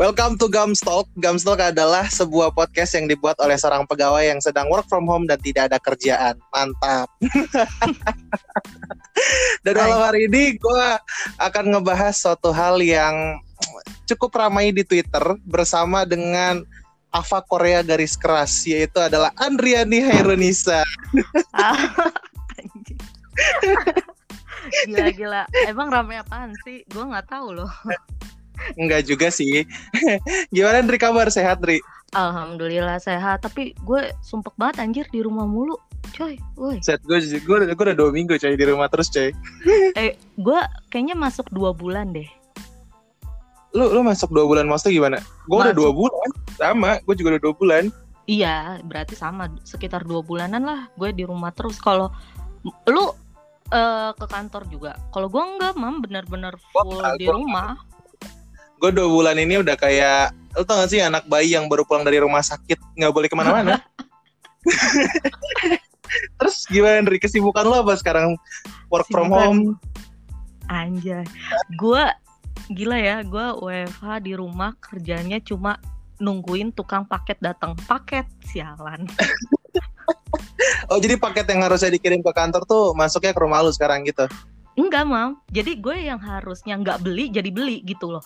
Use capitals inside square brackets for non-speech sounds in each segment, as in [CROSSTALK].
Welcome to Gumstalk. Gumstalk adalah sebuah podcast yang dibuat oleh seorang pegawai yang sedang work from home dan tidak ada kerjaan. Mantap. [LAUGHS] dan malam hari ini gue akan ngebahas suatu hal yang cukup ramai di Twitter bersama dengan Ava Korea garis keras yaitu adalah Andriani Hairunisa. [LAUGHS] Gila-gila. Emang rame apaan sih? Gue nggak tahu loh. Enggak juga sih. [LAUGHS] Gimana Dri kabar sehat Dri? Alhamdulillah sehat. Tapi gue sumpek banget anjir di rumah mulu. Coy, woi. Set gue, gue, gue udah dua minggu coy di rumah terus coy. eh, gue kayaknya masuk dua bulan deh. Lu lu masuk dua bulan maksudnya gimana? Gue udah dua bulan, sama. Gue juga udah dua bulan. Iya, berarti sama sekitar dua bulanan lah. Gue di rumah terus. Kalau lu uh, ke kantor juga. Kalau gue enggak, mam, benar-benar full oh, di rumah gue dua bulan ini udah kayak lo tau gak sih anak bayi yang baru pulang dari rumah sakit nggak boleh ke mana-mana? [LAUGHS] Terus gimana dari kesibukan lo apa sekarang? Work Sibukan. from home? Anjay. Gue gila ya gue WFH di rumah kerjanya cuma nungguin tukang paket datang. Paket sialan. Oh jadi paket yang harusnya dikirim ke kantor tuh masuknya ke rumah lu sekarang gitu? Enggak mam. Jadi gue yang harusnya nggak beli jadi beli gitu loh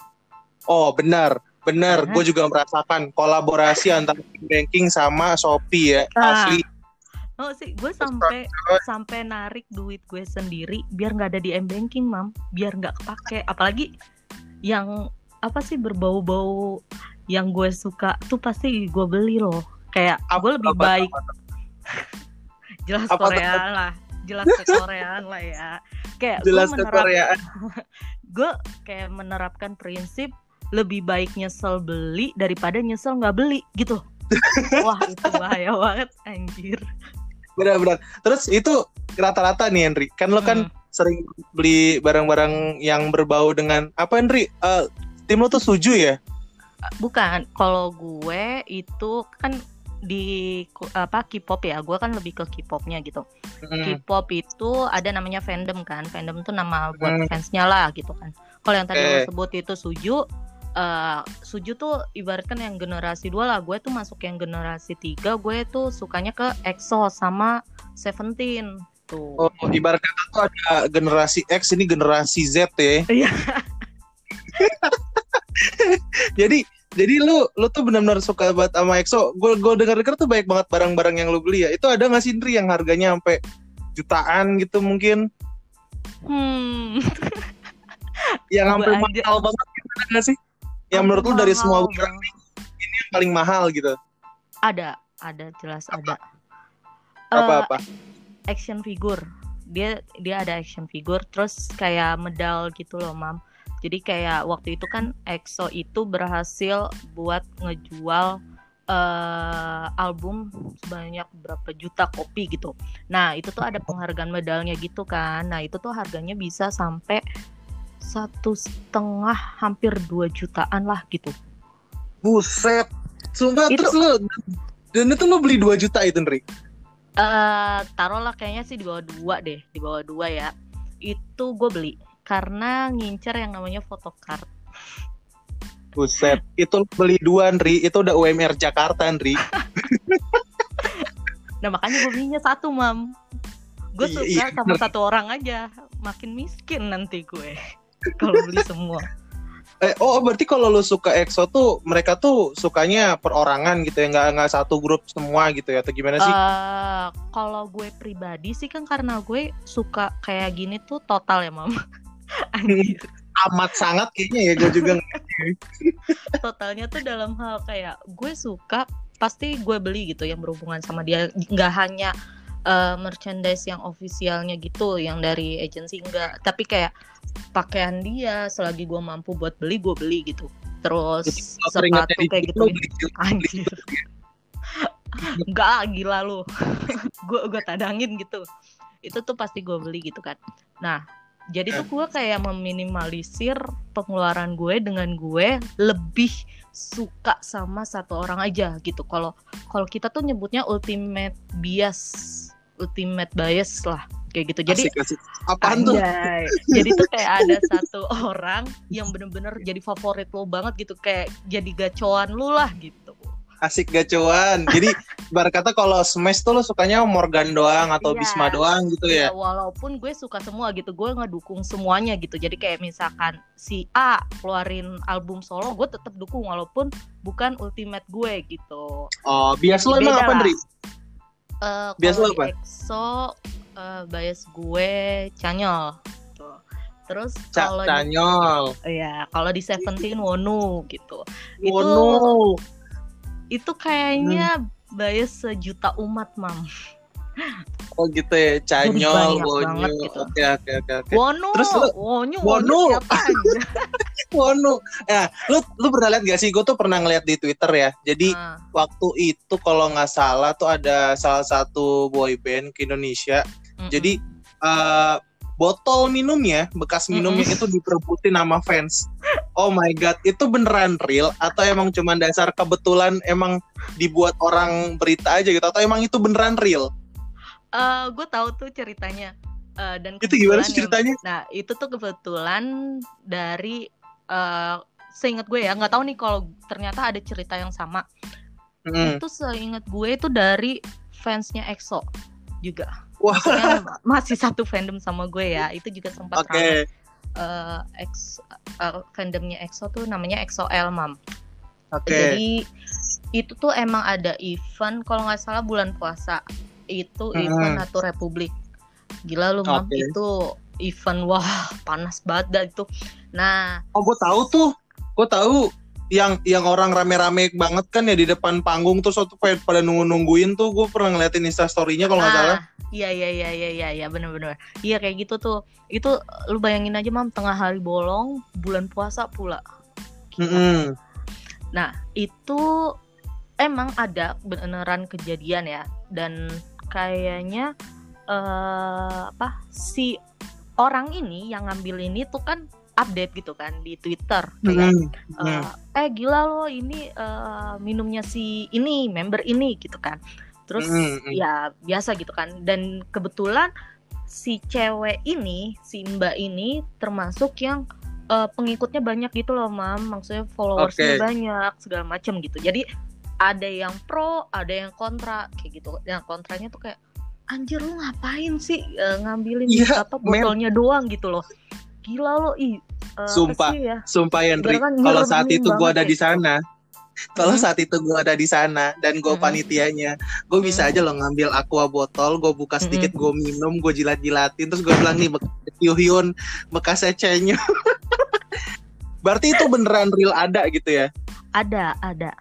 Oh benar, benar. Gue juga merasakan kolaborasi antara banking sama Shopee ya, ah. asli. Oh sih, gue sampai sampai narik duit gue sendiri biar nggak ada di m banking, mam, biar nggak kepake. Apalagi yang apa sih berbau-bau yang gue suka tuh pasti gue beli loh. Kayak gue lebih apa, baik. Apa, [LAUGHS] jelas apa, Korea lah, jelas ke Koreaan lah ya. Kayak jelas gue menerap, [LAUGHS] gue kayak menerapkan prinsip lebih baik nyesel beli daripada nyesel nggak beli gitu [LAUGHS] wah itu bahaya banget anjir benar-benar terus itu rata-rata nih Henry kan lo kan hmm. sering beli barang-barang yang berbau dengan apa Henry uh, tim lo tuh suju ya bukan kalau gue itu kan di apa K-pop ya, gue kan lebih ke K-popnya gitu. Hmm. K-pop itu ada namanya fandom kan, fandom itu nama buat hmm. fansnya lah gitu kan. Kalau yang tadi eh. lo sebut itu Suju, uh, Suju tuh ibaratkan yang generasi dua lah. Gue tuh masuk yang generasi tiga gue tuh sukanya ke EXO sama Seventeen. Tuh. Oh ibarat kata tuh ada generasi X ini generasi Z ya. Iya. [LAUGHS] Jadi jadi lu lu tuh benar-benar suka banget sama EXO. Gue gue dengar dengar tuh banyak banget barang-barang yang lu beli ya. Itu ada nggak sih Indri yang harganya sampai jutaan gitu mungkin? Hmm. Yang sampai mahal banget gitu nggak sih yang menurut lu dari semua barang ini yang paling mahal gitu ada ada jelas apa? ada apa uh, apa action figure dia dia ada action figure terus kayak medal gitu loh mam jadi kayak waktu itu kan EXO itu berhasil buat ngejual uh, album sebanyak berapa juta kopi gitu. Nah itu tuh ada penghargaan medalnya gitu kan. Nah itu tuh harganya bisa sampai satu setengah hampir dua jutaan lah gitu. Buset. Sumpah itu, terus lo dan itu lo beli dua juta itu Nri? Uh, taruhlah kayaknya sih di bawah dua deh di bawah dua ya. Itu gue beli karena ngincer yang namanya photocard. Buset, itu beli dua Nri, itu udah UMR Jakarta Nri. [LAUGHS] nah makanya gue belinya satu mam. Gue suka iya, sama satu orang aja, makin miskin nanti gue [LAUGHS] kalau beli semua. Eh, oh berarti kalau lu suka EXO tuh mereka tuh sukanya perorangan gitu ya nggak nggak satu grup semua gitu ya atau gimana sih? Uh, kalau gue pribadi sih kan karena gue suka kayak gini tuh total ya mam. [LAUGHS] Amat sangat kayaknya ya gue juga. [LAUGHS] Totalnya tuh dalam hal kayak gue suka pasti gue beli gitu yang berhubungan sama dia nggak hanya uh, merchandise yang ofisialnya gitu yang dari agensi enggak. Tapi kayak pakaian dia selagi gue mampu buat beli gue beli gitu. Terus sepatu kayak gitu, [LAUGHS] gitu anjir enggak gila lu. [LAUGHS] Gue gue tadangin gitu. Itu tuh pasti gue beli gitu kan. Nah jadi tuh gue kayak meminimalisir pengeluaran gue dengan gue lebih suka sama satu orang aja gitu. Kalau kalau kita tuh nyebutnya ultimate bias ultimate bias lah kayak gitu jadi asik, asik. apaan tuh jadi tuh kayak ada satu orang yang bener-bener jadi favorit lo banget gitu kayak jadi gacoan lu lah gitu asik gacuan jadi bar kata kalau smash tuh lo sukanya Morgan doang atau Iya. Bisma doang gitu Ya, ya walaupun gue suka semua gitu, gue ngedukung semuanya gitu. Jadi kayak misalkan si A keluarin album solo, gue tetap dukung walaupun bukan ultimate gue gitu. oh bias lo emang apa lah. Eh Bias lo apa? EXO eh, bias gue Canyol. Tuh. Terus kalau di, Canyol ya kalau di Seventeen Wonu gitu. Itu- oh no Itu kayaknya Hmm. bias sejuta umat, Mam. Oh gitu ya Canyol Wonyu. gitu. oke oke oke oke. Wonu, Terus lu- Wonyu, Wonu. Wonu [LAUGHS] ya lu lu pernah lihat gak sih? Gue tuh pernah ngeliat di Twitter ya. Jadi Ah, waktu itu kalau nggak salah tuh ada salah satu boy band ke Indonesia. Mm-mm. jadi eh, botol minumnya bekas minumnya itu diperebutin sama fans. Oh my god itu beneran real? Atau emang cuma dasar kebetulan emang dibuat orang berita aja gitu? Atau emang itu beneran real Eh, gue tahu tuh ceritanya. Eh, dan itu gimana sih yang- ceritanya? Nah itu tuh kebetulan dari eh seingat gue ya nggak tahu nih kalau ternyata ada cerita yang sama. Hmm. itu seingat gue itu dari fansnya EXO juga. Wah. [LAUGHS] Masih satu fandom sama gue ya itu juga sempat oke. ramai. Eh, ex eh, fandomnya EXO tuh namanya EXO-L mam oke. Jadi itu tuh emang ada event kalau nggak salah bulan puasa itu Hmm. event Ratu Republik. Gila lu mam. Oke. itu event wah panas banget dah itu. Nah oh gue tahu tuh. Gue tahu. Yang yang orang rame-rame banget kan ya di depan panggung terus waktu pada nunggu-nungguin tuh. Gue pernah ngeliatin instastorynya kalau nggak salah. ah, iya iya iya iya iya iya bener-bener. Iya kayak gitu tuh. Itu lu bayangin aja mam tengah hari bolong bulan puasa pula. Gila. Mm-mm. Nah, itu emang ada beneran kejadian ya. Dan kayaknya eh apa si orang ini yang ngambil ini tuh kan update gitu kan di Twitter kayak. Mm. eh, eh gila lo ini eh, minumnya si ini member ini gitu kan. Terus Mm, mm. ya biasa gitu kan dan kebetulan si cewek ini, si Mbak ini termasuk yang eh, pengikutnya banyak gitu loh, Mam. Maksudnya followersnya Oke. banyak segala macam gitu. Jadi ada yang pro, ada yang kontra kayak gitu. Yang kontranya tuh kayak anjir lu ngapain sih eh, ngambilin Iya, apa botolnya doang gitu loh. Gila lo, ih. eh, apa Sumpah. ya? Sumpah ya, Ndri, Ibaratkan kalau saat itu banget ada di gitu. sana, kalau Mhm. saat itu gue ada di sana dan gue Mhm. panitianya, gue bisa Mhm. aja loh ngambil aqua botol, gue buka sedikit, gue minum, gue jilat-jilatin, terus gue bilang nih Hyun, bekas ecenya. [LAUGHS] Berarti itu beneran real ada gitu ya? Ada, ada.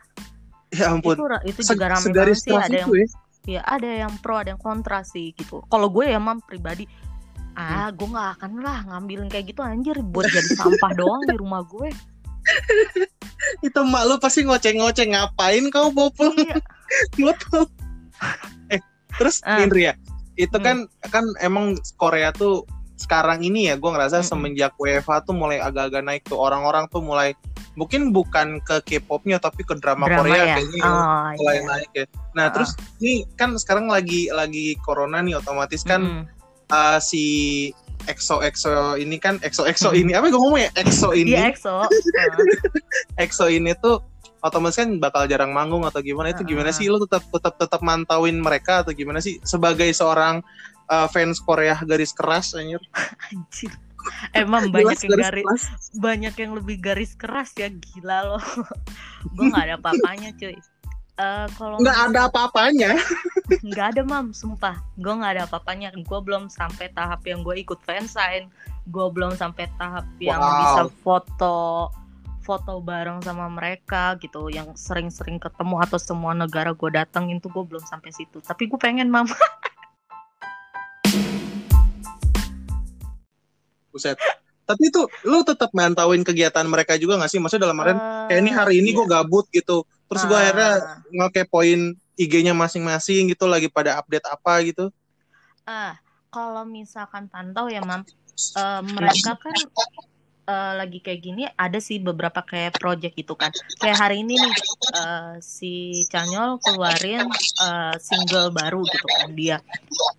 Ya ampun. Itu itu juga segaris banget sih ada yang itu ya? ya ada yang pro ada yang kontra sih gitu kalau gue ya mam pribadi ah Hmm. gue nggak akan lah ngambilin kayak gitu anjir buat jadi sampah [LAUGHS] doang di rumah gue Itu mak lu pasti ngoceng-ngoceng ngapain kau bawa pulang iya [LAUGHS] botol? eh, terus Ah. Indri ya, itu Hmm. kan kan emang Korea tuh sekarang ini ya gue ngerasa Mm-mm. semenjak WFH tuh mulai agak-agak naik tuh orang-orang tuh mulai mungkin bukan ke K-popnya tapi ke drama, drama Korea ya kayaknya yang oh, mulai iya. naik ya. Nah Ah. terus ini kan sekarang lagi lagi corona nih otomatis kan Mm-mm. uh, si EXO EXO ini kan EXO EXO Hmm. ini apa gue ngomong ya EXO ini iya EXO Ah. [LAUGHS] EXO ini tuh otomatis kan bakal jarang manggung atau gimana itu gimana Ah. sih lu tetap tetap tetap mantauin mereka atau gimana sih sebagai seorang uh, fans Korea garis keras anjir [LAUGHS] anjir emang [LAUGHS] banyak yang garis garis banyak yang lebih garis keras ya gila loh. [LAUGHS] Gue nggak ada apa-apanya cuy. Eh, kalau nggak ada apa-apanya. [LAUGHS] Nggak ada mam sumpah. Gue nggak ada apa-apanya. Gue belum sampai tahap yang gue ikut fansign. Gue belum sampai tahap yang Wow. bisa foto foto bareng sama mereka gitu. Yang sering-sering ketemu atau semua negara gue datengin tuh gue belum sampai situ. Tapi gue pengen mam buset tapi itu lu tetap mantauin kegiatan mereka juga nggak sih maksudnya dalam artian Eh, kayak ini hari ini iya. gue gabut gitu terus gue Ah. akhirnya ngekepoin IG-nya masing-masing gitu lagi pada update apa gitu ah kalau misalkan pantau ya mam eh, mereka kan uh, lagi kayak gini ada sih beberapa kayak project itu kan. Kayak hari ini nih uh, si Canyol keluarin uh, single baru gitu kan. Dia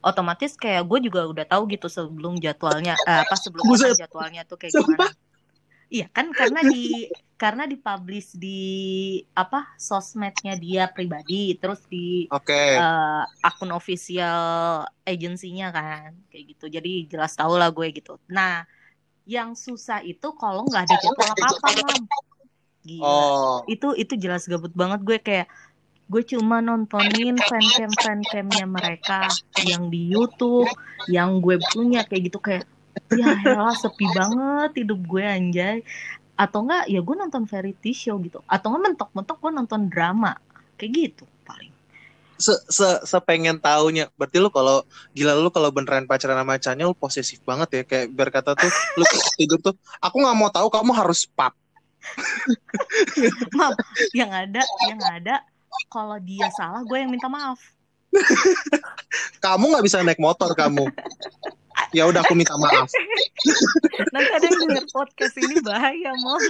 otomatis kayak gue juga udah tahu gitu sebelum jadwalnya uh, apa sebelum jadwalnya tuh kayak gimana. Iya kan karena di karena dipublish di apa sosmednya dia pribadi terus di okay. uh, akun official agensinya kan kayak gitu. Jadi jelas tau lah gue gitu. Nah yang susah itu kalau nggak ada jadwal apa apa mam. Gila. Oh. itu itu jelas gabut banget gue kayak gue cuma nontonin fancam fancamnya mereka yang di YouTube yang gue punya kayak gitu kayak ya helah sepi banget hidup gue anjay. Atau enggak ya gue nonton variety show gitu. Atau enggak mentok-mentok gue nonton drama. Kayak gitu paling se se sepengen taunya. Berarti lu kalau gila lu kalau beneran pacaran sama Canya lu posesif banget ya. Kayak berkata tuh lu [LAUGHS] tidur tuh aku nggak mau tahu kamu harus pap. [LAUGHS] Maaf yang ada yang ada kalau dia salah gue yang minta maaf. Kamu nggak bisa naik motor kamu. Ya udah aku minta maaf. [LAUGHS] Nanti ada yang denger podcast ini bahaya mom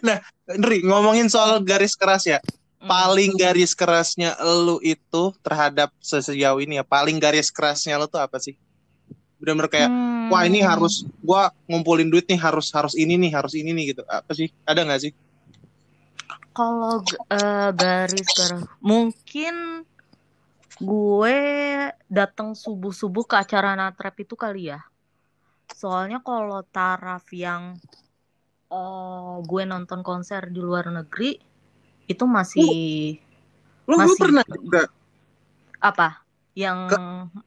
nah Nri ngomongin soal garis keras ya paling garis kerasnya lu itu terhadap sejauh ini ya paling garis kerasnya lu tuh apa sih? Benar-benar kayak hmm. wah ini harus gua ngumpulin duit nih harus harus ini nih harus ini nih gitu. Apa sih? Ada nggak sih? Kalau uh, garis keras mungkin gue datang subuh subuh ke acara natrap itu kali ya. Soalnya kalau taraf yang uh, gue nonton konser di luar negeri itu masih lu, lu masih pernah juga apa yang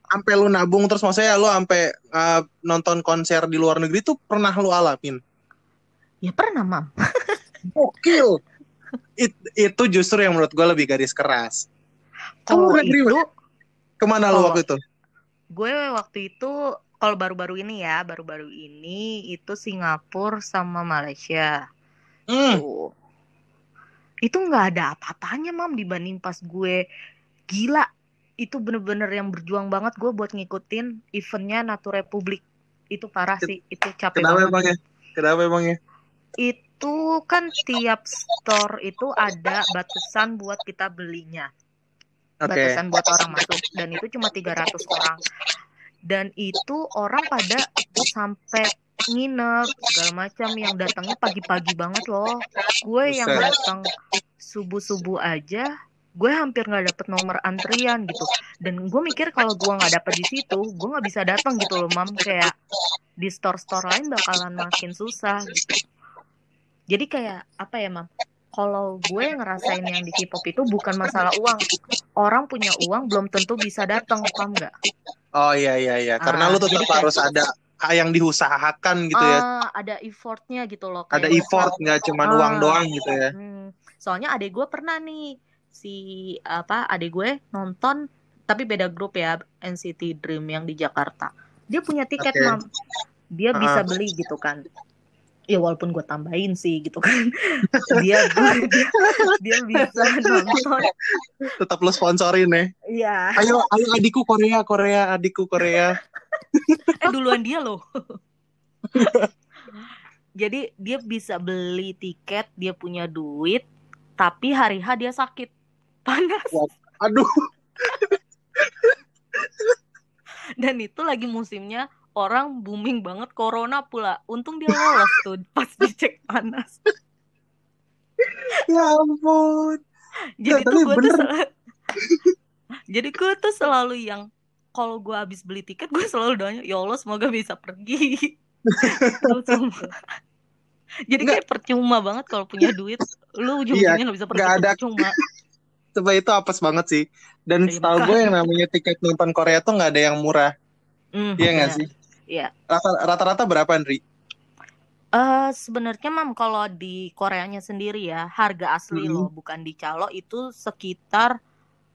sampai lu nabung terus maksudnya lu sampai uh, nonton konser di luar negeri tuh pernah lu alamin ya pernah mam [LAUGHS] Gokil. It, itu justru yang menurut gue lebih garis keras. Kalau itu, ke mana lu waktu itu? Gue waktu itu kalau baru-baru ini ya, baru-baru ini itu Singapura sama Malaysia. Hmm. Tuh itu nggak ada apa-apanya mam dibanding pas gue gila itu bener-bener yang berjuang banget gue buat ngikutin eventnya Natu Republik itu parah sih itu capek Kenapa banget. emangnya? Kenapa emangnya? Itu kan tiap store itu ada batasan buat kita belinya. Okay. Batasan buat orang masuk dan itu cuma 300 orang. Dan itu orang pada sampai nginep segala macam. Yang datangnya pagi-pagi banget loh. Gue yang datang subuh-subuh aja gue hampir nggak dapet nomor antrian gitu. Dan gue mikir kalau gue nggak dapet di situ gue nggak bisa datang gitu loh mam. Kayak di store-store lain bakalan makin susah gitu. Jadi kayak apa ya mam? Kalau gue ngerasain yang di K-pop itu bukan masalah uang. Orang punya uang belum tentu bisa datang paham nggak? Oh iya iya iya. Karena ah, lu tetap harus kayak, ada yang diusahakan gitu ya. Uh, ada effortnya gitu loh. Kayak ada effort nggak cuma uh, uang doang gitu ya. Hmm. Soalnya adek gue pernah nih si apa adek gue nonton tapi beda grup ya NCT Dream yang di Jakarta. Dia punya tiket okay. mam, dia uh. bisa beli gitu kan. Ya walaupun gue tambahin sih gitu kan. [LAUGHS] dia, dia dia bisa nonton. Tetap lo sponsorin ya. Iya. Ayo ayo adikku Korea Korea adikku Korea eh duluan dia loh. [LAUGHS] Jadi dia bisa beli tiket dia punya duit tapi hari H dia sakit. Panas. Aduh. Dan itu lagi musimnya orang booming banget corona pula. Untung dia lolos tuh [LAUGHS] pas dicek panas. Ya ampun. Jadi tuh gue tuh [LAUGHS] jadi gue tuh selalu yang kalau gue habis beli tiket gue selalu doanya ya Allah semoga bisa pergi. [LAUGHS] Jadi kayak percuma banget kalau punya duit. Lu ujung-ujungnya iya, nggak bisa pergi gak ada. percuma. [LAUGHS] Coba itu apes banget sih. Dan Dari setahu gue yang namanya tiket nonton Korea tuh nggak ada yang murah. Mm, iya nggak sih? Iya. Rata-rata berapa Andri? Uh, sebenarnya mam kalau di Koreanya sendiri ya harga asli -hmm. loh bukan di calo itu sekitar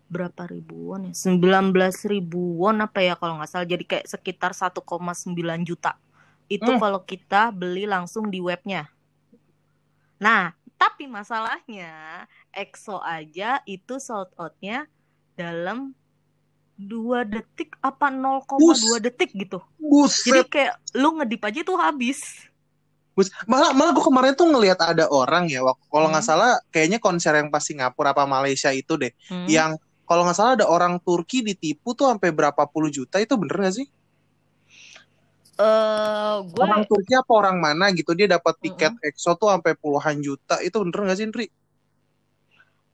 berapa ribuan ya 19 ribuan apa ya kalau nggak salah jadi kayak sekitar 1,9 juta itu hmm. kalau kita beli langsung di webnya nah tapi masalahnya EXO aja itu sold outnya dalam dua detik apa 0,2 Bus. detik gitu. Jadi Buset. kayak lu ngedip aja tuh habis. Bus. Malah malah gue kemarin tuh ngelihat ada orang ya, kalau nggak Hmm. salah kayaknya konser yang pas Singapura apa Malaysia itu deh, Hmm. yang kalau nggak salah ada orang Turki ditipu tuh sampai berapa puluh juta itu bener nggak sih? Eh, gue Orang Turki apa orang mana gitu dia dapat tiket EXO tuh sampai puluhan juta itu bener nggak sih, Ndri?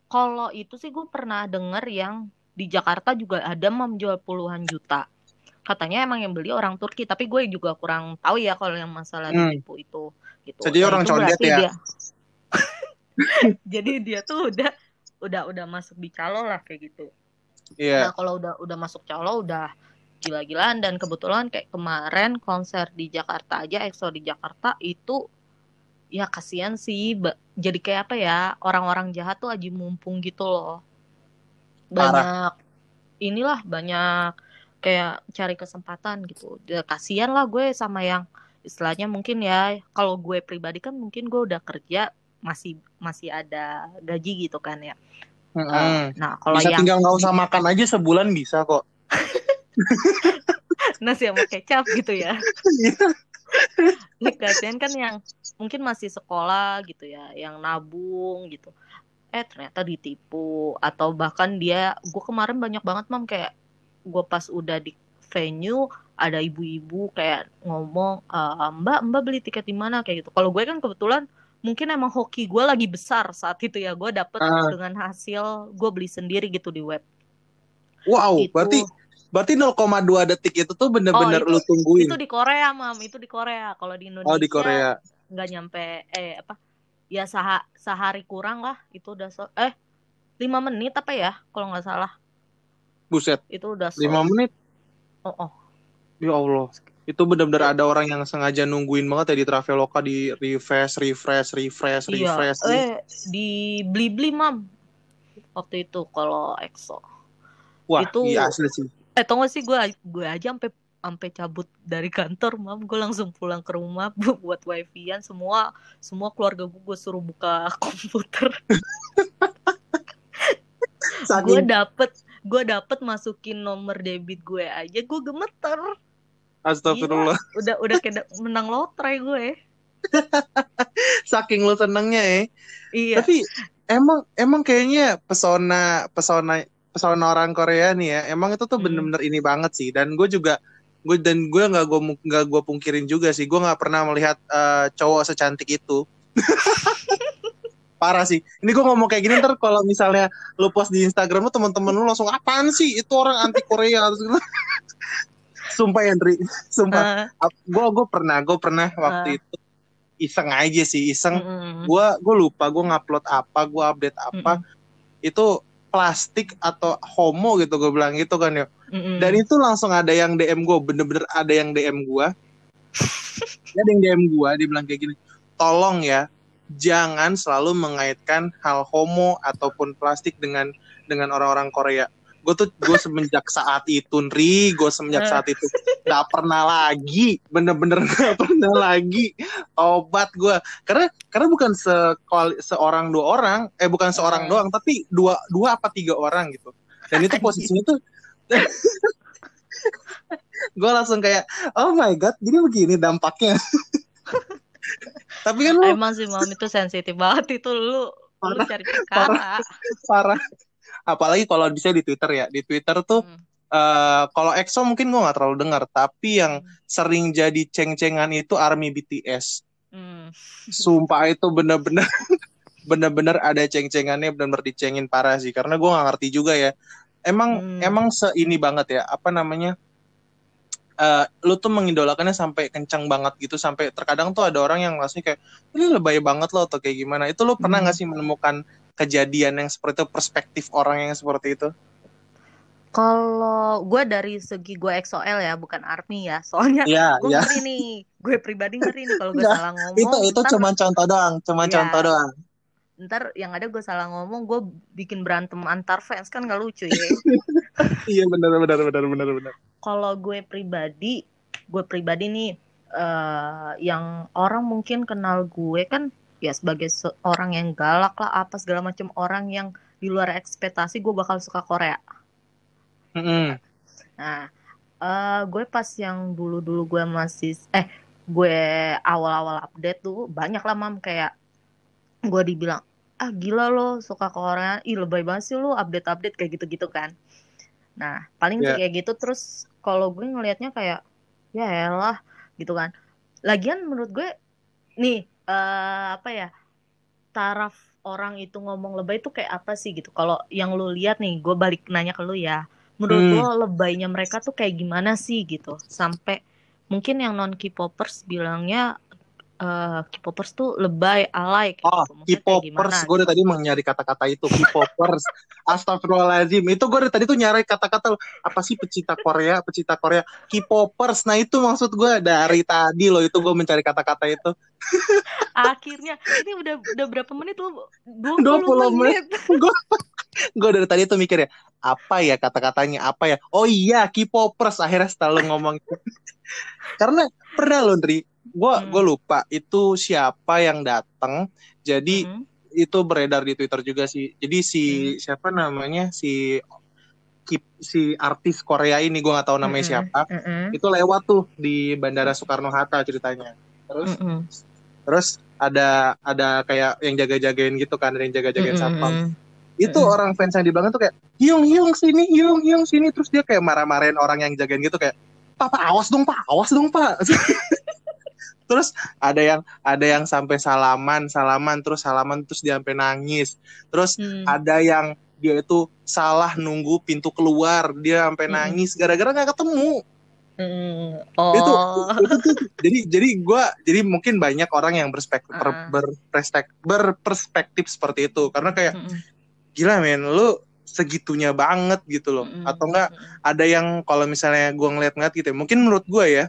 kalau itu sih gue pernah denger yang di Jakarta juga ada mam jual puluhan juta. Katanya emang yang beli orang Turki, tapi gue juga kurang tahu ya kalau yang masalah Hmm. ditipu itu gitu. Jadi orang condet ya? dia- [LAUGHS] Jadi dia tuh udah udah udah masuk di calo lah kayak gitu. Iya. Nah, kalau udah udah masuk calo udah gila-gilaan dan kebetulan kayak kemarin konser di Jakarta aja EXO di Jakarta itu ya kasihan sih jadi kayak apa ya orang-orang jahat tuh aji mumpung gitu loh. Banyak inilah banyak kayak cari kesempatan gitu. Ya, kasihan lah gue sama yang istilahnya mungkin ya kalau gue pribadi kan mungkin gue udah kerja masih masih ada gaji gitu kan ya. Mm-mm. Nah, kalau Bisa yang tinggal nggak usah makan aja sebulan bisa kok. [LAUGHS] nasi sama kecap gitu ya. Iya. Nih kasihan kan yang mungkin masih sekolah gitu ya, yang nabung gitu. Eh ternyata ditipu atau bahkan dia, gue kemarin banyak banget mam kayak gue pas udah di venue ada ibu-ibu kayak ngomong "Eh, Mbak Mbak beli tiket di mana kayak gitu. Kalau gue kan kebetulan mungkin emang hoki gue lagi besar saat itu ya gue dapet Ah. dengan hasil gue beli sendiri gitu di web. Wow, Gitu. berarti berarti 0,2 detik itu tuh bener-bener Oh, itu- lu tungguin. Itu di Korea mam, itu di Korea. Kalau di Indonesia Oh di Korea. nggak nyampe eh apa ya saha, sehari kurang lah itu udah so eh lima menit apa ya kalau nggak salah Buset, itu udah so 5 menit. oh, oh. Ya Allah. Itu bener-bener ada orang yang sengaja nungguin banget ya di Traveloka di refresh, refresh, refresh, iya refresh. eh di beli mam. Waktu itu kalau EXO. Wah, itu- iya asli sih. eh tau gak sih gue gue aja sampai sampai cabut dari kantor mam. Gue langsung pulang ke rumah [LAUGHS] bu- buat wifi-an semua semua keluarga gue gue suruh buka [LAUGHS] komputer. Gue dapet gue dapet masukin nomor debit gue aja gue gemeter astagfirullah. udah udah kayak menang lotre gue [LAUGHS] Saking lu senengnya ya. iya Tapi emang emang kayaknya pesona pesona pesona orang Korea nih ya. Emang itu tuh Hmm. bener-bener ini banget sih. Dan gue juga gue dan gue nggak gue nggak gue pungkirin juga sih. Gue nggak pernah melihat eh, cowok secantik itu. [LAUGHS] Parah sih. Ini gue ngomong kayak gini ntar kalau misalnya lu post di Instagram lu teman-teman lu langsung apaan sih itu orang anti Korea [LAUGHS] terus gitu. Sumpah Andri. Sumpah. Ah, Gue gue pernah gue pernah waktu itu iseng aja sih iseng. Gue gue lupa gue ngupload apa gue update apa. Itu plastik atau homo gitu gue bilang gitu kan ya Mm-mm. dan itu langsung ada yang DM gue bener-bener ada yang DM gue [LAUGHS] ada yang DM gue dia bilang kayak gini tolong ya jangan selalu mengaitkan hal homo ataupun plastik dengan dengan orang-orang Korea gue tuh gue semenjak saat itu Nri gue semenjak saat itu nggak pernah lagi bener-bener nggak pernah lagi obat gue karena karena bukan sekali seorang dua orang eh bukan seorang Hmm. doang tapi dua dua apa tiga orang gitu. Dan itu posisinya tuh [LAUGHS] gue langsung kayak oh my god jadi begini dampaknya. [LAUGHS] Tapi kan lu emang sih mam itu sensitif banget. Itu lu lu Parah, cari perkara. parah apalagi kalau bisa di Twitter ya di Twitter tuh Hmm. eh kalau EXO mungkin gue nggak terlalu dengar tapi yang Hmm. sering jadi ceng-cengan itu ARMY BTS Hmm. sumpah itu bener-bener [LAUGHS] bener-bener ada ceng-cengannya bener-bener dicengin parah sih karena gue nggak ngerti juga ya emang Hmm. emang seini banget ya apa namanya eh lu tuh mengidolakannya sampai kencang banget gitu sampai terkadang tuh ada orang yang ngasih kayak ini lebay banget lo atau kayak gimana itu lu pernah Hmm. nggak sih menemukan kejadian yang seperti itu perspektif orang yang seperti itu Kalau gue dari segi gue XOL ya, bukan ARMY ya. Soalnya Iya gue iya ngeri nih, gue pribadi ngeri nih kalau gue Nggak, salah ngomong. itu itu ntar, cuma contoh doang cuma Iya. contoh doang ntar yang ada gue salah ngomong, gue bikin berantem antar fans kan gak lucu ya. [LAUGHS] iya benar benar benar benar benar kalau gue pribadi, gue pribadi nih, eh yang orang mungkin kenal gue kan ya sebagai seorang yang galak lah apa segala macam orang yang di luar ekspektasi gue bakal suka Korea. Mm-mm. Nah, uh, gue pas yang dulu-dulu gue masih eh gue awal-awal update tuh banyak lah mam kayak gue dibilang ah gila lo suka Korea ih lebay banget sih lo update-update kayak gitu-gitu kan nah paling yeah. kayak gitu terus kalau gue ngelihatnya kayak ya elah gitu kan lagian menurut gue nih uh, apa ya taraf orang itu ngomong lebay itu kayak apa sih gitu? Kalau yang lu lihat nih gue balik nanya ke lu ya. Menurut hmm. lo lebaynya mereka tuh kayak gimana sih gitu? Sampai mungkin yang non K-popers bilangnya uh, K-popers tuh lebay, alay kayak oh, gitu. K-popers, gue udah gitu. tadi mau nyari kata-kata itu K-popers. [LAUGHS] Astagfirullahaladzim, itu gue dari tadi tuh nyari kata-kata apa sih pecinta Korea, pecinta Korea, K-popers. Nah itu maksud gue dari tadi loh itu gue mencari kata-kata itu. [LAUGHS] Akhirnya ini udah udah berapa menit lo? 20, 20 menit. menit. [LAUGHS] gue dari tadi tuh mikir ya apa ya kata-katanya apa ya oh iya K-popers akhirnya setelah ngomong karena pernah loh Ndri gue hmm. gue lupa itu siapa yang datang jadi hmm. itu beredar di Twitter juga sih jadi si hmm. siapa namanya si si artis Korea ini gue nggak tahu namanya mm -hmm. siapa mm -hmm. itu lewat tuh di Bandara Soekarno Hatta ceritanya terus mm -hmm. terus ada ada kayak yang jaga-jagain gitu kan ada yang jaga-jagain mm -hmm. satpam itu mm. orang fans yang di belakang tuh kayak hiung hiung sini hiung hiung sini terus dia kayak marah-marahin orang yang jagain gitu kayak papa awas dong pak awas dong pak [LAUGHS] terus ada yang ada yang sampai salaman salaman terus salaman terus dia sampai nangis terus mm. ada yang dia itu salah nunggu pintu keluar dia sampai mm. nangis gara-gara nggak ketemu Mm. Oh. Itu, itu jadi jadi gue jadi mungkin banyak orang yang berspektif uh. Ber, berperspektif, berperspektif seperti itu karena kayak mm gila men lu segitunya banget gitu loh mm -mm. atau enggak ada yang kalau misalnya gue ngeliat-ngeliat gitu ya, mungkin menurut gue ya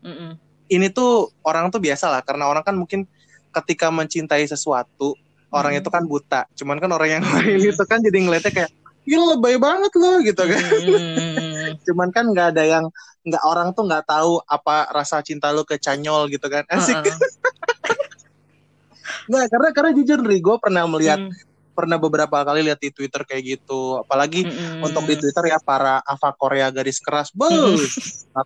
mm -mm. Ini tuh orang tuh biasa lah karena orang kan mungkin ketika mencintai sesuatu mm. orang itu kan buta cuman kan orang yang [LAUGHS] lain itu kan jadi ngeliatnya kayak gila lebay banget loh gitu kan mm. [LAUGHS] cuman kan nggak ada yang nggak orang tuh nggak tahu apa rasa cinta lu ke canyol gitu kan [LAUGHS] asik uh -uh. nah karena karena jujur nih gue pernah melihat mm pernah beberapa kali lihat di Twitter kayak gitu. Apalagi mm-hmm. untuk di Twitter ya para Ava Korea garis keras, bos,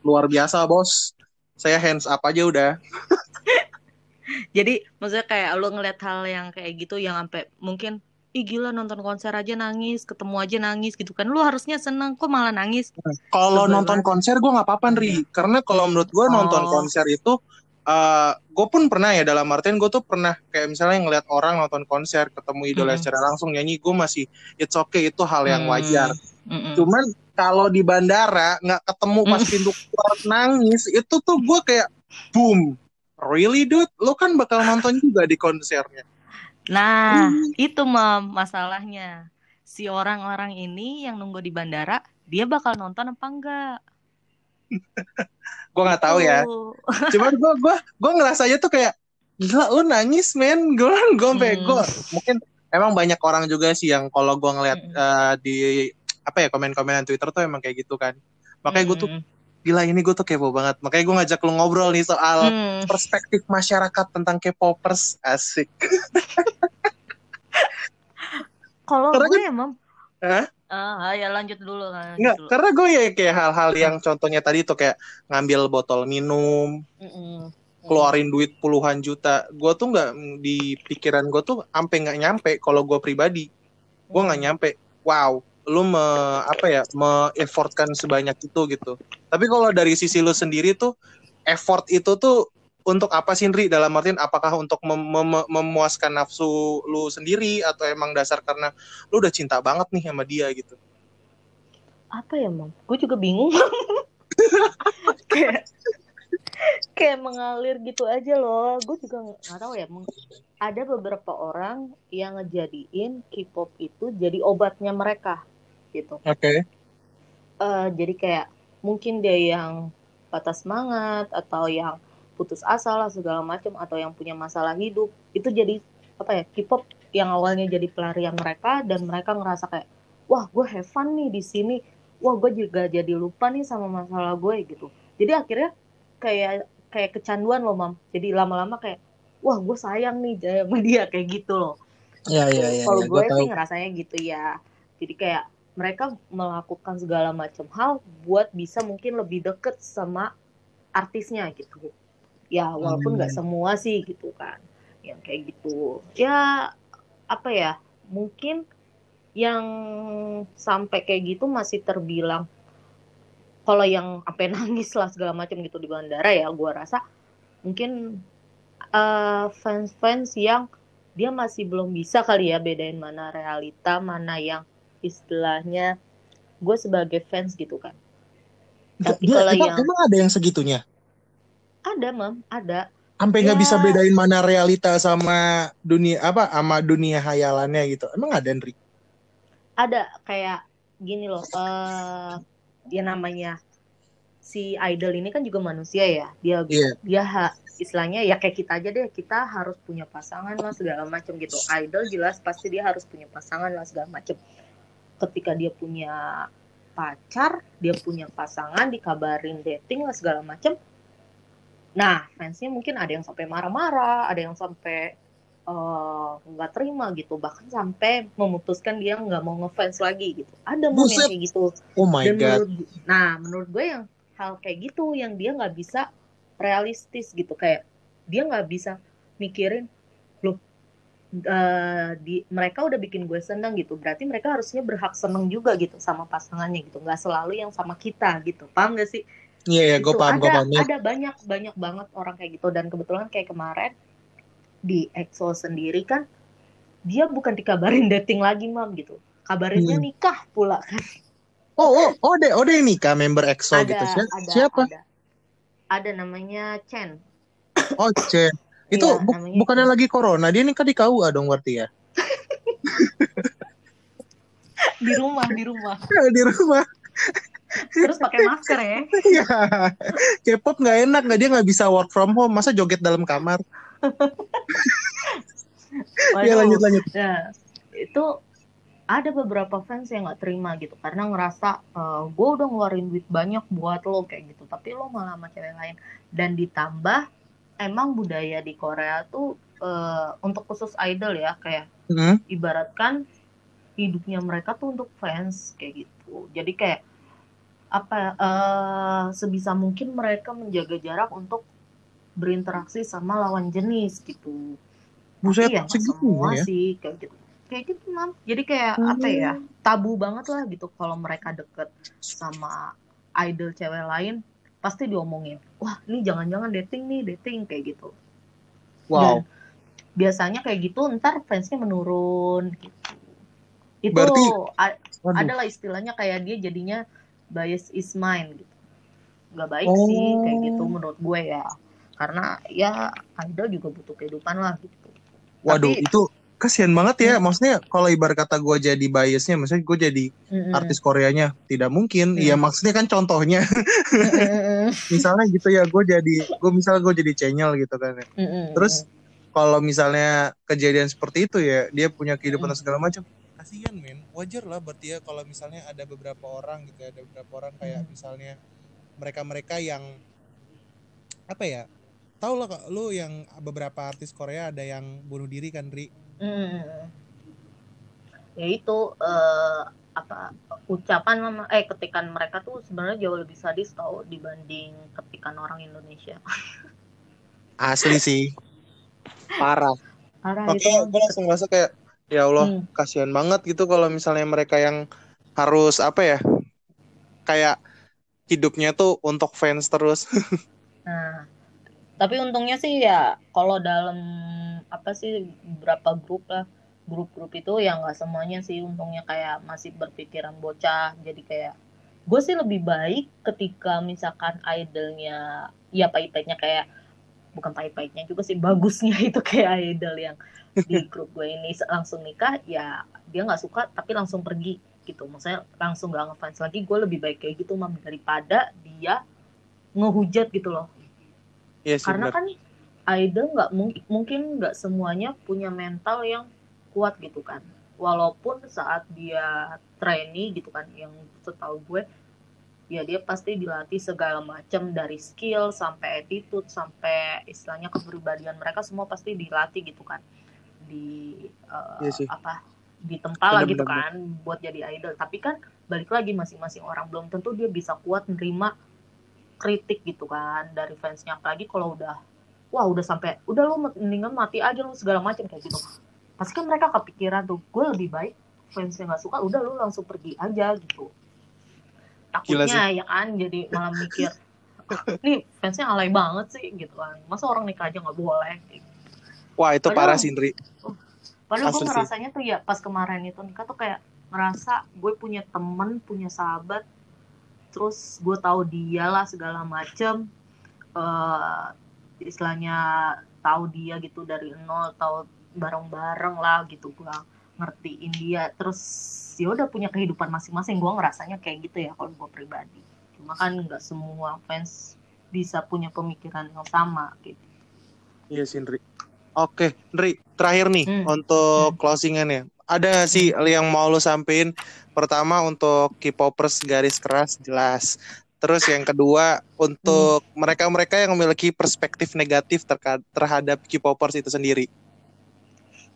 luar biasa bos. Saya hands up aja udah. [LAUGHS] Jadi maksudnya kayak lu ngeliat hal yang kayak gitu yang sampai mungkin ih gila nonton konser aja nangis, ketemu aja nangis gitu kan. Lu harusnya seneng kok malah nangis. Kalau nonton konser gue nggak apa-apa, Ri. Karena kalau menurut gue oh. nonton konser itu uh, eh, gue pun pernah ya dalam artian gue tuh pernah kayak misalnya ngeliat orang nonton konser ketemu idola mm. secara langsung nyanyi gue masih it's okay itu hal yang wajar mm. Mm cuman kalau di bandara nggak ketemu pas mm. pintu keluar nangis itu tuh gue kayak boom really dude lo kan bakal nonton juga di konsernya nah mm. itu mam masalahnya si orang-orang ini yang nunggu di bandara dia bakal nonton apa enggak gue nggak tahu ya cuman gue gue gue ngerasanya tuh kayak gila lu nangis men gue gue hmm. mungkin emang banyak orang juga sih yang kalau gue ngeliat hmm. uh, di apa ya komen-komenan Twitter tuh emang kayak gitu kan makanya gue tuh hmm. gila ini gue tuh kepo banget makanya gue ngajak lu ngobrol nih soal hmm. perspektif masyarakat tentang K-popers asik [LAUGHS] kalau gue kan, emang Hah? Ah, ya lanjut dulu kan. Enggak, karena gue ya kayak hal-hal yang contohnya tadi tuh kayak ngambil botol minum, mm -mm. keluarin duit puluhan juta. Gue tuh nggak di pikiran gue tuh sampai nggak nyampe. Kalau gue pribadi, gue nggak nyampe. Wow, lu me apa ya, me effortkan sebanyak itu gitu. Tapi kalau dari sisi lu sendiri tuh effort itu tuh untuk apa sih Indri dalam artian apakah untuk mem mem memuaskan nafsu lu sendiri atau emang dasar karena lu udah cinta banget nih sama dia gitu? Apa ya mam gue juga bingung. [LAUGHS] Kayak kayak mengalir gitu aja loh. Gue juga nggak tahu ya ada beberapa orang yang ngejadiin K-pop itu jadi obatnya mereka gitu. Oke. Okay. uh, jadi kayak mungkin dia yang patah semangat atau yang putus asa lah segala macam atau yang punya masalah hidup itu jadi apa ya K-pop yang awalnya jadi pelarian mereka dan mereka ngerasa kayak wah gue have fun nih di sini. Wah gue juga jadi lupa nih sama masalah gue gitu. Jadi akhirnya kayak kayak kecanduan loh mam. Jadi lama-lama kayak wah gue sayang nih sama dia kayak gitu loh. Ya, ya, ya, kalau ya, gue sih ngerasanya gitu ya. Jadi kayak mereka melakukan segala macam hal buat bisa mungkin lebih deket sama artisnya gitu ya walaupun nggak Hmm. semua sih gitu kan yang kayak gitu ya apa ya mungkin yang sampai kayak gitu masih terbilang kalau yang sampai [LAUGHS] nangis lah segala macam gitu di bandara ya gua rasa mungkin eh, fans-fans yang dia masih belum bisa kali ya bedain mana realita mana yang istilahnya gue sebagai fans gitu kan Tapi Dia- kalau emang, yang- emang ada yang segitunya? Ada mam ada. Sampai nggak Ya. bisa bedain mana realita sama dunia apa sama dunia hayalannya gitu. Emang ada Andri ada kayak gini loh eh dia namanya si idol ini kan juga manusia ya. Dia Iya. dia ha- istilahnya ya kayak kita aja deh. Kita harus punya pasangan lah segala macam gitu. Idol jelas pasti dia harus punya pasangan lah segala macam ketika dia punya pacar dia punya pasangan dikabarin dating lah segala macam nah fansnya mungkin ada yang sampai marah-marah ada yang sampai eh, nggak terima gitu. Bahkan sampai memutuskan dia nggak mau ngefans lagi gitu. Ada momen kayak gitu. Oh my dan god. menurut nah menurut gue yang hal kayak gitu yang dia nggak bisa realistis gitu. Kayak dia nggak bisa mikirin eh, di mereka udah bikin gue seneng gitu. Berarti mereka harusnya berhak seneng juga gitu sama pasangannya gitu. Nggak selalu yang sama kita gitu. Paham gak sih? Iya ya gue Gitu. paham gue paham. Ya. ada banyak banyak banget orang kayak gitu. Dan kebetulan kayak kemarin di EXO sendiri kan dia bukan dikabarin [LAUGHS] dating lagi mam gitu. Kabarinnya Hmm. nikah pula kan. Oh oh oh deh oh nikah member EXO ada gitu Si- ada siapa? ada. Ada namanya Chen. Oh Chen itu Iya, bu- namanya bukannya lagi corona dia nikah di KUA dong berarti ya? [LAUGHS] Di rumah di rumah. [LAUGHS] Di rumah. Terus pakai masker ya? [LAUGHS] Iya, K-pop nggak enak nggak dia nggak bisa work from home, masa joget dalam kamar? Iya lanjut lanjut. Nah, itu ada beberapa fans yang nggak terima gitu karena ngerasa gue udah ngeluarin duit banyak buat lo kayak gitu. Tapi lo malah sama cewek lain. Dan ditambah emang budaya di Korea tuh eh, untuk khusus idol ya kayak Hmm, ibaratkan hidupnya mereka tuh untuk fans kayak gitu. Jadi kayak apa eh, sebisa mungkin mereka menjaga jarak untuk berinteraksi sama lawan jenis gitu. Buset, Tapi ya semua ya? sih kayak gitu. Kayak gitu mam. Jadi kayak apa ya Hmm. tabu banget lah gitu kalau mereka deket sama idol cewek lain pasti diomongin wah ini jangan-jangan dating nih dating kayak gitu Wow. Dan biasanya kayak gitu ntar fansnya menurun gitu itu Berarti- adalah istilahnya kayak dia jadinya bias is mine gitu nggak baik Oh. sih kayak gitu menurut gue ya karena ya idol juga butuh kehidupan lah gitu Waduh, Tapi- itu kasihan banget ya. Hmm. Maksudnya kalau ibarat kata gue jadi biasnya, maksudnya gue jadi Mm-mm. artis Koreanya, tidak mungkin. Hmm. Iya maksudnya kan contohnya, Mm-mm. Misalnya gitu ya, gue jadi, gue misalnya gue jadi channel gitu kan. ya. Mm-mm. Terus kalau misalnya kejadian seperti itu ya, dia punya kehidupan Hmm. dan segala macam. Kasihan men, wajar lah berarti ya kalau misalnya ada beberapa orang gitu ya, ada beberapa orang kayak Hmm. misalnya mereka-mereka yang apa ya? Tahu lah lu yang beberapa artis Korea ada yang bunuh diri kan, Ri? Mm. ya itu eh, apa ucapan eh ketikan mereka tuh sebenarnya jauh lebih sadis tau dibanding ketikan orang Indonesia [LAUGHS] Asli sih. Parah. parah Makanya gue langsung merasa kayak ya Allah Hmm. kasihan banget gitu kalau misalnya mereka yang harus apa ya kayak hidupnya tuh untuk fans terus. [LAUGHS] Nah, tapi untungnya sih ya kalau dalam apa sih beberapa grup lah grup-grup itu ya nggak semuanya sih. Untungnya kayak masih berpikiran bocah. Jadi kayak gue sih lebih baik ketika misalkan idolnya ya pahit-pahitnya kayak bukan pahit-pahitnya juga sih [LAUGHS] bagusnya itu kayak idol yang di [LAUGHS] grup gue ini. Langsung nikah ya dia nggak suka tapi langsung pergi gitu. Maksudnya langsung gak ngefans lagi. Gue lebih baik kayak gitu mam daripada dia ngehujat gitu loh. Iya sih karena benar. kan idol nggak mungkin mungkin nggak semuanya punya mental yang kuat gitu kan. Walaupun saat dia trainee gitu kan yang setahu gue ya dia pasti dilatih segala macam dari skill sampai attitude sampai istilahnya kepribadian mereka semua pasti dilatih gitu kan. Di eh, Iya sih. apa ditempa lah gitu kan buat jadi idol. Tapi kan balik lagi masing-masing orang belum tentu dia bisa kuat nerima kritik gitu kan dari fansnya. Apalagi kalau udah wah udah sampai udah lu mendingan mati aja lu segala macam kayak gitu pasti kan mereka kepikiran tuh gue lebih baik fansnya nggak suka udah lu langsung pergi aja gitu. Takutnya ya kan jadi malah mikir nih fansnya alay banget sih gitu kan. Masa orang nikah aja nggak boleh? Wah itu Padahal- parah sih Indri. Padahal gue ngerasanya tuh ya pas kemarin itu nikah tuh kayak ngerasa gue punya temen, punya sahabat, terus gue tahu dia lah segala macem, eh istilahnya tahu dia gitu dari nol, tahu bareng-bareng lah gitu gue ngertiin dia, terus ya udah punya kehidupan masing-masing. Gue ngerasanya kayak gitu ya kalau gue pribadi. Cuma kan nggak semua fans bisa punya pemikiran yang sama gitu. Iya sih Indri. Oke, Indri, terakhir nih Hmm. untuk closingannya. Ada sih yang mau lu sampein? Pertama untuk K-popers garis keras jelas. Terus yang kedua untuk mereka-mereka yang memiliki perspektif negatif terhadap K-popers itu sendiri.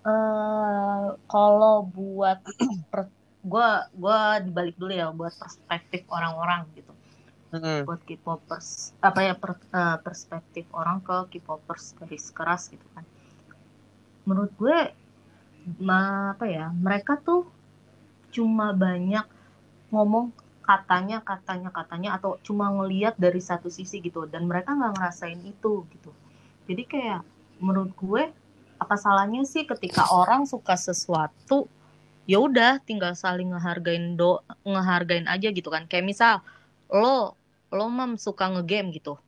Eh kalau buat [CLEARS THROAT] gua gua dibalik dulu ya buat perspektif orang-orang gitu. Mm-mm. buat K-popers apa ya per- eh, perspektif orang ke K-popers garis keras gitu kan. Menurut gue ma- apa ya mereka tuh cuma banyak ngomong katanya katanya katanya atau cuma ngelihat dari satu sisi gitu dan mereka nggak ngerasain itu gitu. Jadi kayak menurut gue apa salahnya sih ketika orang suka sesuatu ya udah tinggal saling ngehargain do ngehargain aja gitu kan. Kayak misal lo lo mam suka ngegame gitu.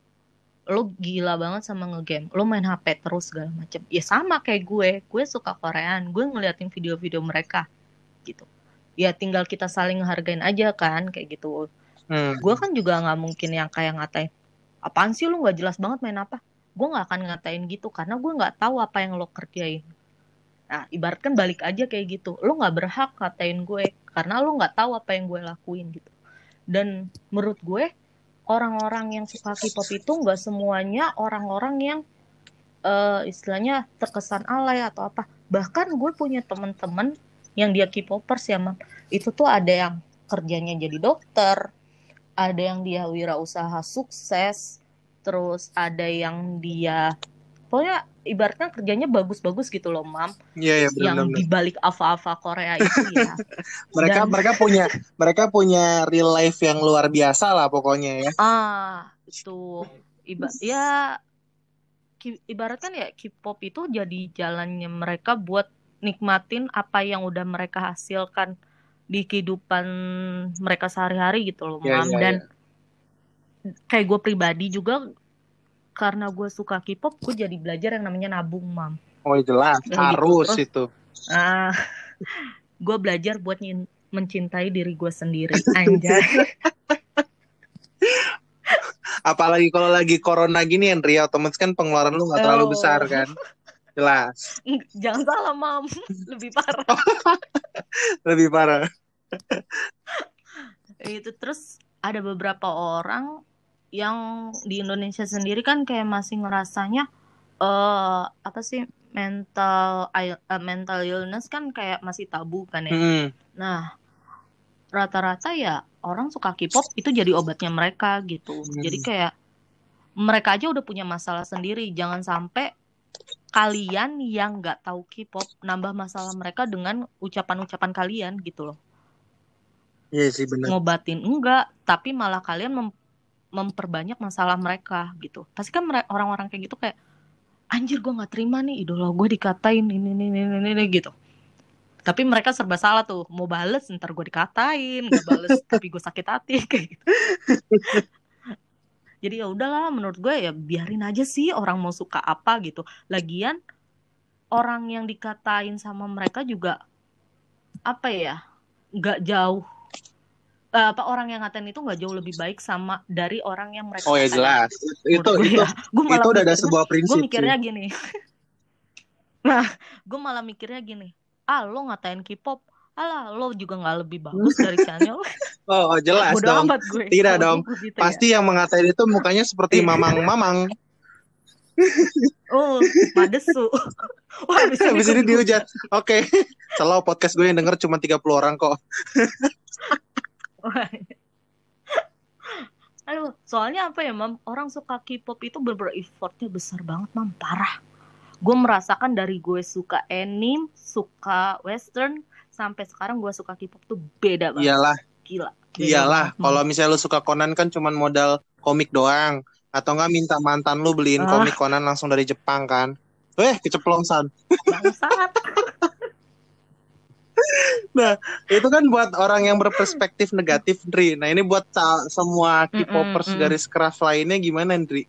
Lo gila banget sama ngegame. Lo main HP terus segala macem. Ya sama kayak gue. Gue suka Korean. Gue ngeliatin video-video mereka gitu. Ya tinggal kita saling ngehargain aja kan kayak gitu. Hmm. gue kan juga nggak mungkin yang kayak ngatain apaan sih lu? Nggak jelas banget main apa gue nggak akan ngatain gitu karena gue nggak tahu apa yang lo kerjain. Nah ibaratkan balik aja kayak gitu. Lo nggak berhak ngatain gue karena lo nggak tahu apa yang gue lakuin gitu. Dan menurut gue orang-orang yang suka K-pop itu nggak semuanya orang-orang yang eh, istilahnya terkesan alay atau apa. Bahkan gue punya temen-temen yang dia K-popers ya Mam. Itu tuh ada yang kerjanya jadi dokter ada yang dia wirausaha sukses terus ada yang dia pokoknya ibaratnya kerjanya bagus-bagus gitu loh mam. Iya, iya yang benar-benar. di balik ava-ava Korea itu ya. [LAUGHS] Mereka dan- mereka punya mereka punya real life yang luar biasa lah pokoknya ya. ah itu iba ya ibaratkan ya K-pop itu jadi jalannya mereka buat nikmatin apa yang udah mereka hasilkan di kehidupan mereka sehari-hari gitu loh Iya, mam. iya, dan kayak gue pribadi juga karena gue suka K-pop gue jadi belajar yang namanya nabung mam Oh jelas Kayak gitu. harus itu. ah [LAUGHS] gue belajar buat mencintai diri gue sendiri [LAUGHS] anjay [LAUGHS] Apalagi kalau lagi corona gini Henry, otomatis kan pengeluaran lu nggak terlalu besar kan. Jelas. jangan salah mam lebih parah Lebih parah. itu terus ada beberapa orang yang di Indonesia sendiri kan kayak masih ngerasanya eh apa sih mental eh, mental illness kan kayak masih tabu kan ya. Hmm. Nah, rata-rata ya orang suka K-pop itu jadi obatnya mereka gitu. Hmm. Jadi kayak mereka aja udah punya masalah sendiri. Jangan sampai kalian yang nggak tahu K-pop nambah masalah mereka dengan ucapan-ucapan kalian gitu loh. Iya sih benar. Ngobatin enggak, tapi malah kalian mem- memperbanyak masalah mereka gitu. Pasti kan orang-orang kayak gitu kayak anjir gue nggak terima nih idola gue dikatain ini ini ini ini, ini," gitu. Tapi mereka serba salah tuh, mau bales ntar gue dikatain, nggak bales [LAUGHS] tapi gue sakit hati [LAUGHS] kayak gitu. Jadi ya udahlah menurut gue ya biarin aja sih orang mau suka apa gitu. Lagian orang yang dikatain sama mereka juga apa ya nggak jauh eh, apa orang yang ngatain itu nggak jauh lebih baik sama dari orang yang mereka Oh ya jelas. Itu Menurut gue itu ya. Gue malah itu udah ada sebuah prinsip gue mikirnya sih. gini [LAUGHS] nah gue malah mikirnya gini ah lo ngatain K-pop alah lo juga nggak lebih bagus dari [LAUGHS] channel Oh, oh, jelas bodo dong. gue Tidak dong. gitu ya. Pasti yang mengatain itu mukanya seperti Iya. mamang-mamang. oh madesu [LAUGHS] wah habis ini, habis ini dihujat oke okay. selalu podcast gue yang denger cuma 30 orang kok Aduh, soalnya apa ya, Mam? Orang suka K-pop itu bener effortnya besar banget, Mam. Parah. Gue merasakan dari gue suka anime, suka western, sampai sekarang gue suka K-pop tuh beda banget. Iyalah. Gila. Iyalah, kalau misalnya lu suka Conan kan cuma modal komik doang. Atau enggak minta mantan lu beliin ah. komik Conan langsung dari Jepang kan. Eh, keceplosan. Bangsat. Nah itu kan buat orang yang berperspektif negatif Ndri. Nah ini buat semua K-popers mm -mm, garis keras lainnya gimana Ndri?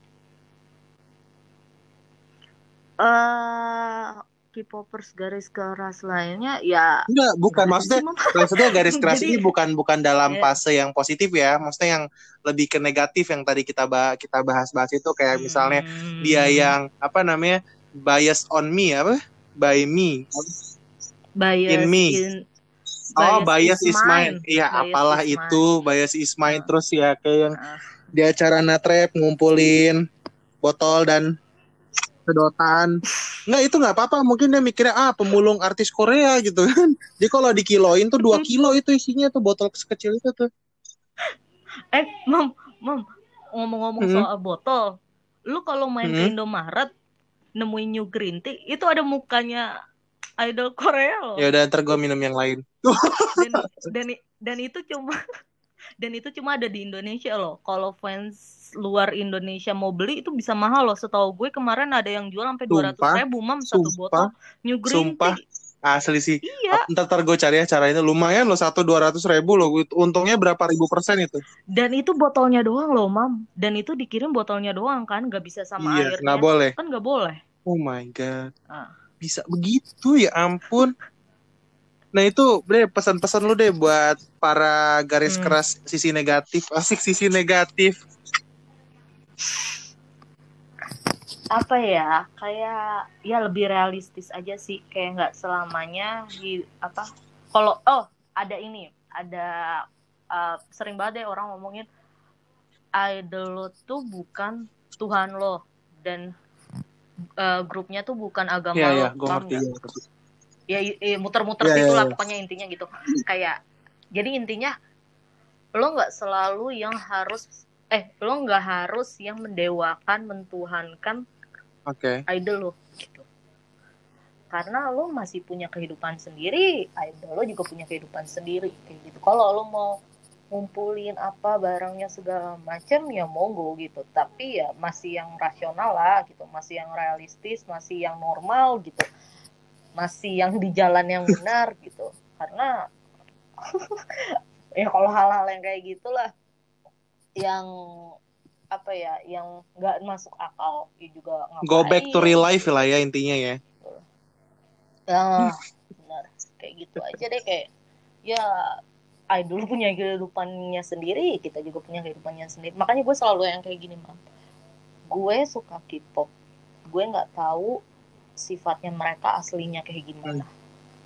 Uh, K-popers garis keras lainnya ya enggak bukan. Maksudnya maksudnya garis [LAUGHS] keras Jadi, ini bukan bukan dalam yeah. fase yang positif ya. Maksudnya yang lebih ke negatif yang tadi kita bah kita bahas-bahas itu. Kayak misalnya hmm. dia yang apa namanya bias on me apa? By me bias in me in, oh bias is, is mine iya apalah is itu mine. bias is mine uh. terus ya kayak yang uh. di acara natrep ngumpulin botol dan sedotan nggak itu nggak apa-apa mungkin dia mikirnya ah pemulung artis Korea gitu kan jadi kalau dikiloin tuh dua kilo itu isinya tuh botol sekecil itu tuh eh mam mam ngomong-ngomong hmm. soal botol lu kalau main hmm. ke Indomaret nemuin new green tea itu ada mukanya idol Korea loh. Ya udah ntar gue minum yang lain. dan, dan dan itu cuma dan itu cuma ada di Indonesia loh. Kalau fans luar Indonesia mau beli itu bisa mahal loh. Setahu gue kemarin ada yang jual sampai dua ratus ribu mam satu botol New Green Sumpah. Tea. Asli sih. Iya. Ntar, ntar gue cari ya caranya. Lumayan loh satu dua ratus ribu loh. Untungnya berapa ribu persen itu? Dan itu botolnya doang loh mam. Dan itu dikirim botolnya doang kan. Gak bisa sama iya, airnya. Nggak boleh. Kan gak boleh. Oh my god. Ah bisa begitu ya ampun nah itu deh pesan-pesan lu deh buat para garis hmm. keras sisi negatif asik sisi negatif apa ya kayak ya lebih realistis aja sih kayak nggak selamanya di apa kalau oh ada ini ada uh, sering banget deh orang ngomongin idol lo tuh bukan Tuhan lo dan uh, grupnya tuh bukan agama yeah, yeah, gue ngerti, ya, ya muter-muter yeah, gitulah yeah, yeah. pokoknya intinya gitu. Kayak jadi intinya lo nggak selalu yang harus eh lo nggak harus yang mendewakan mentuhankan okay. idol lo gitu. Karena lo masih punya kehidupan sendiri idol lo juga punya kehidupan sendiri kayak gitu. Kalau lo mau ngumpulin apa barangnya segala macam ya monggo gitu. Tapi ya masih yang rasional lah gitu masih yang realistis masih yang normal gitu. Masih yang di jalan yang benar [LAUGHS] gitu. Karena [LAUGHS] ya kalau hal-hal yang kayak gitulah yang apa ya yang nggak masuk akal ya juga ngapain. go back to real life lah ya intinya ya. Ya [LAUGHS] benar kayak gitu aja deh kayak ya idol punya kehidupannya sendiri kita juga punya kehidupannya sendiri. Makanya gue selalu yang kayak gini mam. Gue suka K-pop. Gue nggak tahu sifatnya mereka aslinya kayak gimana. Hmm.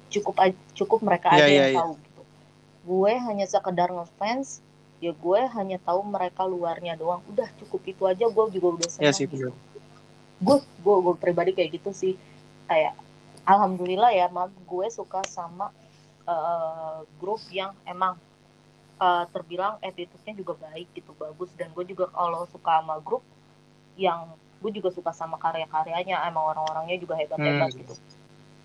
cukup cukup mereka yeah, aja yeah, yang yeah. tahu gitu. Gue hanya sekedar ngefans ya gue hanya tahu mereka luarnya doang. Udah cukup itu aja. Gue juga udah senang yeah, sih, gitu. gue gue gue pribadi kayak gitu sih. Kayak alhamdulillah ya mam gue suka sama uh, grup yang emang uh, terbilang attitude-nya juga baik gitu bagus. Dan gue juga kalau suka sama grup yang gue juga suka sama karya-karyanya emang orang-orangnya juga hebat-hebat hmm. gitu.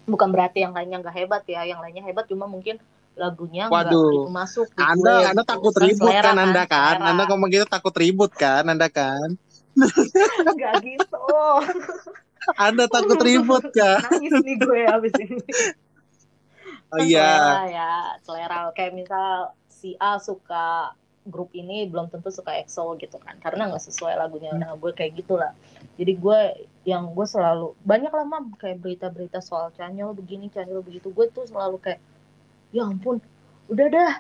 Bukan berarti yang lainnya nggak hebat ya yang lainnya hebat cuma mungkin lagunya nggak gitu masuk di anda gue, anda gitu. takut kan ribut kan anda kan? selera. anda ngomong gitu takut ribut kan anda kan? [LAUGHS] Nggak gitu. Anda takut ribut kan nangis nih gue abis ini [LAUGHS] oh, iya. Selera ya selera. Kayak misal si A suka grup ini belum tentu suka EXO gitu kan. Karena nggak sesuai lagunya. Hmm. nah gue kayak gitulah. Jadi gue yang gue selalu banyak lah mam kayak berita-berita soal Chanyeol begini Chanyeol begitu. Gue tuh selalu kayak ya ampun udah dah.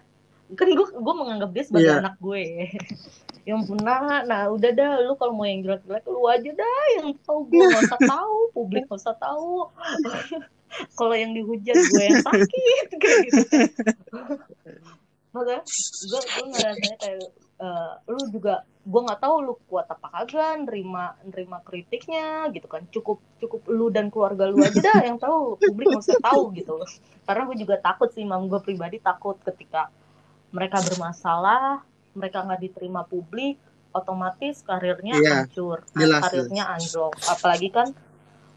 Kan gue gue menganggap dia sebagai yeah. anak gue. [LAUGHS] Yang pernah nah udah dah lu kalau mau yang jelek-jelek lu aja dah. Yang tahu gue nggak usah tahu publik nggak usah tahu [LAUGHS] kalau yang dihujat gue yang sakit [LAUGHS] kayak gitu. Maka gue gue ngerasanya kayak uh, lu juga gue nggak tahu lu kuat apa kagak nerima nerima kritiknya gitu kan. Cukup cukup lu dan keluarga lu aja dah yang tahu publik nggak usah tahu gitu. Karena gue juga takut sih mam. Gue pribadi takut ketika mereka bermasalah mereka nggak diterima publik otomatis karirnya yeah, hancur jelas, karirnya anjlok. Apalagi kan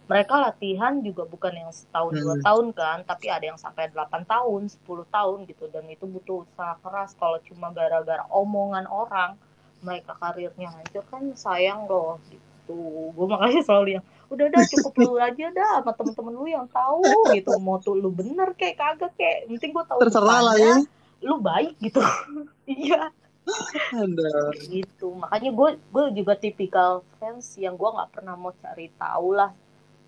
mereka latihan juga bukan yang setahun hmm. dua tahun kan tapi ada yang sampai 8 tahun 10 tahun gitu. Dan itu butuh usaha keras. Kalau cuma gara-gara omongan orang mereka karirnya hancur kan sayang loh gitu. Gue makanya selalu yang udah dah cukup lu [LAUGHS] aja dah sama temen-temen lu yang tahu gitu. Mau tuh lu bener kayak kagak kayak penting gue tahu terserah lah ya. Lu baik gitu. [LAUGHS] Iya. Gitu. Makanya gue gue juga tipikal fans yang gue nggak pernah mau cari tahu lah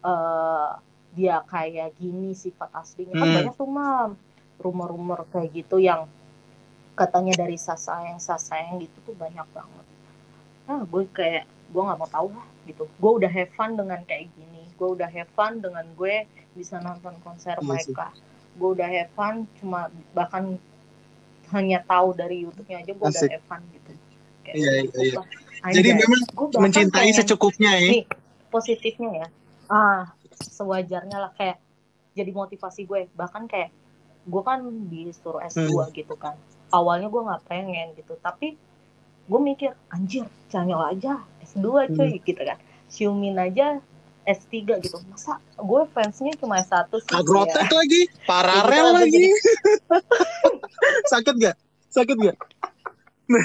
uh, dia kayak gini sifat aslinya. Kan hmm. kan banyak tuh mam rumor-rumor kayak gitu yang katanya dari sasayang sasayang gitu tuh banyak banget. Ah gue kayak gue nggak mau tahu lah gitu. Gue udah have fun dengan kayak gini. Gue udah have fun dengan gue bisa nonton konser iya mereka. Gue udah have fun cuma bahkan hanya tahu dari YouTube-nya aja gue udah have fun gitu. Kayak iya, iya, iya. jadi memang mencintai secukupnya ya. nih, positifnya ya ah sewajarnya lah kayak jadi motivasi gue. Bahkan kayak gue kan disuruh S2 hmm. gitu kan. Awalnya gue nggak pengen gitu tapi gue mikir anjir canyol aja S2 cuy hmm. gitu kan. Siumin aja S3 gitu. Masa gue fansnya cuma S1 sih agrotek ya. lagi? Paralel gitu, lagi. [LAUGHS] sakit gak sakit gak [LAUGHS]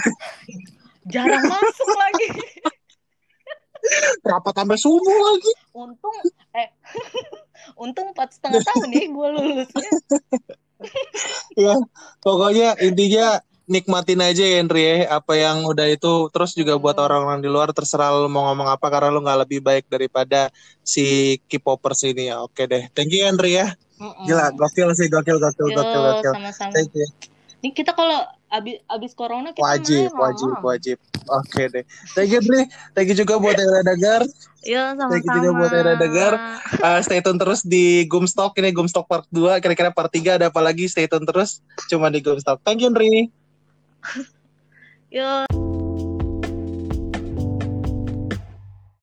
jarang masuk lagi [LAUGHS] rapat sampai subuh lagi. Untung eh [LAUGHS] untung empat setengah tahun ya gue lulusnya. Ya pokoknya intinya nikmatin aja ya Henry ya apa yang udah itu. Terus juga buat hmm. orang-orang di luar terserah lu mau ngomong apa karena lu nggak lebih baik daripada si K-popers ini ya. Oke deh. Thank you Henry ya. Gila gokil sih gokil gokil gokil gokil. sama-sama. Thank you. Ini kita kalau abis abis corona kita wajib main, wajib wajib. Oke okay deh. Thank you Dri thank you juga buat udah dengar Iya sama-sama thank you juga buat udah dengar uh, stay tune terus di Gumstock. Ini Gumstock part 2 kira-kira part 3 ada apa lagi? Stay tune terus. Cuma di Gumstock. Thank you Dri [LAUGHS] Yo